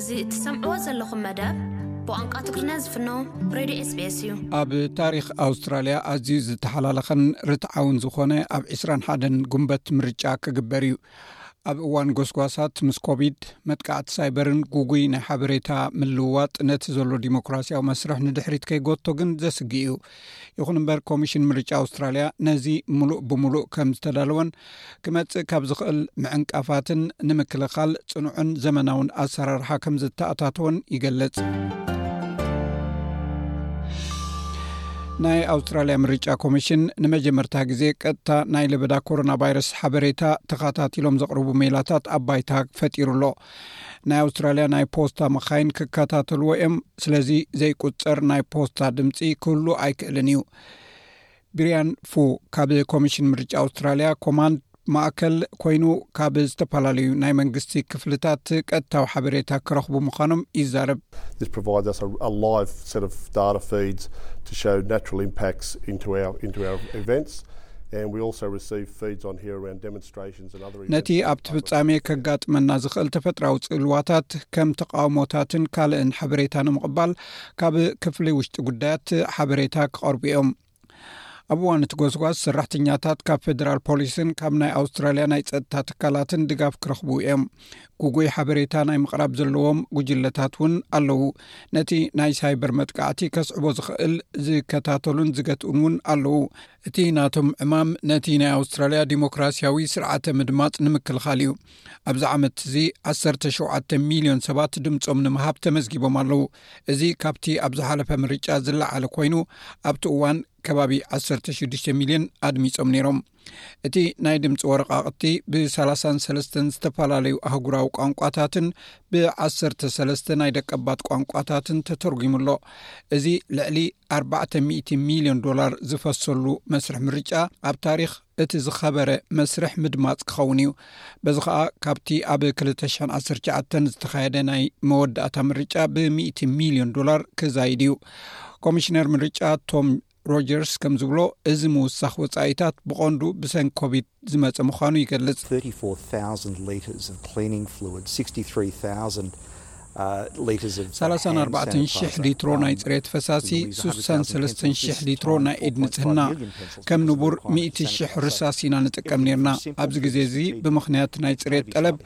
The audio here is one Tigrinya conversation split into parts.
እዚ እትሰምዕዎ ዘለኹም መደብ ብቋንቋ ትግርኛ ዝፍኖ ሬድዮ ስቤስ እዩ። ኣብ ታሪኽ ኣውስትራልያ ኣዝዩ ዝተሓላለኸን ርትዓውን ዝኾነ ኣብ 2ስራን ሓደን ጉንበት ምርጫ ክግበር እዩ። ኣብ እዋን ጎስጓሳት ምስ ኮቪድ መጥቃዕቲ ሳይበርን ጉጉይ ናይ ሓበሬታ ምልውዋጥ ነቲ ዘሎ ዲሞክራስያዊ መስርሕ ንድሕሪት ከይጎቶ ግን ዘስግ እዩ ይኹን እምበር ኮሚሽን ምርጫ ኣውስትራልያ ነዚ ሙሉእ ብምሉእ ከም ዝተዳለወን ክመፅእ ካብ ዝኽእል ምዕንቃፋትን ንምክልኻል ፅኑዕን ዘመናውን ኣሰራርሓ ከም ዝተኣታተወን ይገልፅ ናይ ኣውስትራልያ ምርጫ ኮሚሽን ንመጀመርታ ግዜ ቀጥታ ናይ ለበዳ ኮሮና ቫይረስ ሓበሬታ ተኸታቲሎም ዘቕርቡ ሜላታት ኣባይታ ፈጢሩ ኣሎ ናይ ኣውስትራልያ ናይ ፖስታ መኻይን ክከታተልዎ እዮም ስለዚ ዘይቁፀር ናይ ፖስታ ድምፂ ክህሉ ኣይክእልን እዩ ብርያን ፉ ካብ ኮሚሽን ምርጫ ኣውስትራልያ ኮማንድ ማእከል ኮይኑ ካብ ዝተፈላለዩ ናይ መንግስቲ ክፍልታት ቀጥታዊ ሓበሬታ ክረኽቡ ምዃኖም ይዛረብ ነቲ ኣብቲ ፍጻሜ ከጋጥመና ዝኽእል ተፈጥራዊ ጽልዋታት ከም ተቓውሞታትን ካልእን ሓበሬታ ንምቕባል ካብ ክፍሊ ውሽጢ ጉዳያት ሓበሬታ ክቐርቡ እዮም ኣብ እዋን እቲ ጎስጓስ ሰራሕተኛታት ካብ ፌደራል ፖሊስን ካብ ናይ ኣውስትራልያ ናይ ፀጥታ ትካላትን ድጋፍ ክረኽቡ እዮም ጉጉይ ሓበሬታ ናይ ምቕራብ ዘለዎም ጉጅለታት እውን ኣለዉ ነቲ ናይ ሳይበር መጥቃዕቲ ከስዕቦ ዝኽእል ዝከታተሉን ዝገትኡን እውን ኣለዉ እቲ ናቶም ዕማም ነቲ ናይ ኣውስትራልያ ዲሞክራስያዊ ስርዓተ ምድማፅ ንምክልኻል እዩ ኣብዚ ዓመት እዚ 17 ሚልዮን ሰባት ድምፆም ንምሃብ ተመዝጊቦም ኣለው እዚ ካብቲ ኣብ ዝሓለፈ ምርጫ ዝለዓለ ኮይኑ ኣብቲ እዋን ከባቢ 16 ሚልዮን ኣድሚፆም ነይሮም እቲ ናይ ድምፂ ወረቃቅቲ ብ33 ዝተፈላለዩ ኣህጉራዊ ቋንቋታትን ብዓሰርተ ሰለስተ ናይ ደቀባት ቋንቋታትን ተተርጒሙ ኣሎ እዚ ልዕሊ ኣርባዕተ ሚእቲ ሚልዮን ዶላር ዝፈሰሉ መስርሕ ምርጫ ኣብ ታሪኽ እቲ ዝኸበረ መስርሕ ምድማፅ ክኸውን እዩ በዚ ከዓ ካብቲ ኣብ 219 ዝተኻየደ ናይ መወዳእታ ምርጫ ብ ሚእቲ ሚልዮን ዶላር ክዛይድ እዩ ኮሚሽነር ምርጫ ቶም ሮጀርስ ከም ዝብሎ እዚ ምውሳኽ ወጻኢታት ብቐንዱ ብሰንኪ ኮቪድ ዝመጸ ምዃኑ ይገልጽ። ሰላሳን ኣርባዕተን ሽሕ ሊትሮ ናይ ጽሬት ፈሳሲ፣ ስሳን ሰለስተን ሽሕ ሊትሮ ናይ ኢድ ንጽህና፣ ከም ንቡር ሚእቲ ሽሕ ርሳስ ኢና ንጥቀም ኔርና። ኣብዚ ግዜ እዚ ብምኽንያት ናይ ጽሬት ጠለብ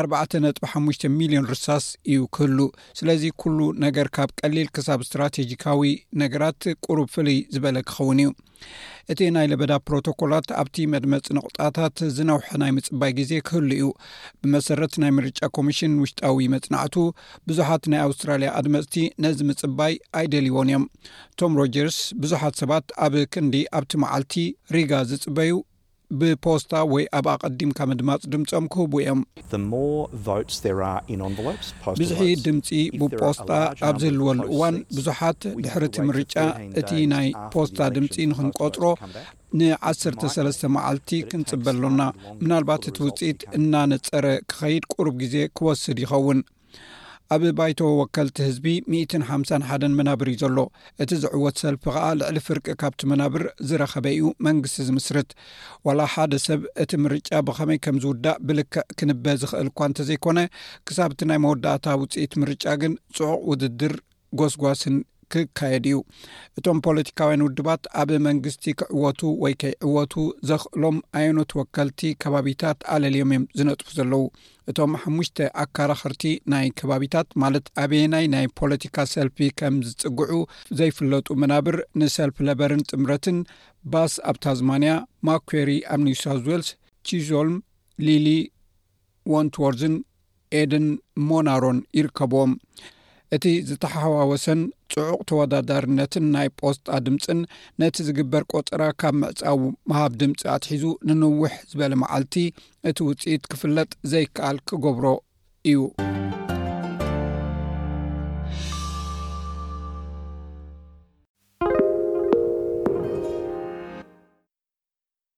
ኣርባዕተ ነጥቢ ሓሙሽተ ሚልዮን ርሳስ እዩ ክህሉ። ስለዚ ኩሉ ነገር ካብ ቀሊል ክሳብ ስትራቴጂካዊ ነገራት ቅሩብ ፍልይ ዝበለ ክኸውን እዩ እቲ ናይ ለበዳ ፕሮቶኮላት ኣብቲ መድመፅ ነቑጣታት ዝነውሐ ናይ ምፅባይ ግዜ ክህሉ እዩ ብመሰረት ናይ ምርጫ ኮሚሽን ውሽጣዊ መፅናዕቱ ብዙሓት ናይ ኣውስትራልያ ኣድመፅቲ ነዚ ምፅባይ ኣይደልዎን እዮም ቶም ሮጀርስ ብዙሓት ሰባት ኣብ ክንዲ ኣብቲ መዓልቲ ሪጋ ዝፅበዩ ብፖስታ ወይ ኣብ ኣቐዲምካ ምድማጽ ድምጾም ክህቡ እዮም። ብዝሒ ድምጺ ብፖስታ ኣብ ዝህልወሉ እዋን ብዙሓት ድሕሪ እቲ ምርጫ እቲ ናይ ፖስታ ድምጺ ንክንቆጽሮ ንዓሰርተ ሰለስተ መዓልቲ ክንጽበ ኣሎና። ምናልባት እቲ ውጽኢት እናነጸረ ክኸይድ ቁሩብ ግዜ ክወስድ ይኸውን። ኣብ ባይቶ ወከልቲ ህዝቢ ሚእትን ሓምሳን ሓደን መናብር እዩ ዘሎ እቲ ዝዕወት ሰልፊ ከኣ ልዕሊ ፍርቂ ካብቲ መናብር ዝረኸበ እዩ መንግስቲ ዝምስርት ዋላ ሓደ ሰብ እቲ ምርጫ ብኸመይ ከም ዝውዳእ ብልክዕ ክንበ ዝኽእል እኳ እንተዘይኮነ ክሳብ እቲ ናይ መወዳእታ ውፅኢት ምርጫ ግን ፅዑቕ ውድድር ጎስጓስን ክካየድ እዩ እቶም ፖለቲካውያን ውድባት ኣብ መንግስቲ ክዕወቱ ወይ ከይዕወቱ ዘኽእሎም ኣየኖት ወከልቲ ከባቢታት ኣለልዮም እዮም ዝነጥፉ ዘለዉ እቶም ሓሙሽተ ኣካራኽርቲ ናይ ከባቢታት ማለት ኣበየ ናይ ናይ ፖለቲካ ሰልፊ ከም ዝፅግዑ ዘይፍለጡ መናብር ንሰልፊ ለበርን ጥምረትን ባስ ኣብ ታዝማንያ ማኩሪ ኣብ ኒውሳውት ዌልስ ቺዞልም ሊሊ ወንትዎርዝን ኤድን ሞናሮን ይርከብዎም እቲ ዝተሓዋወሰን ፅዑቕ ተወዳዳርነትን ናይ ጶስጣ ድምፅን ነቲ ዝግበር ቆፀራ ካብ ምዕፃው ምሃብ ድምፂ ኣትሒዙ ንንውሕ ዝበለ መዓልቲ እቲ ውፅኢት ክፍለጥ ዘይከኣል ክገብሮ እዩ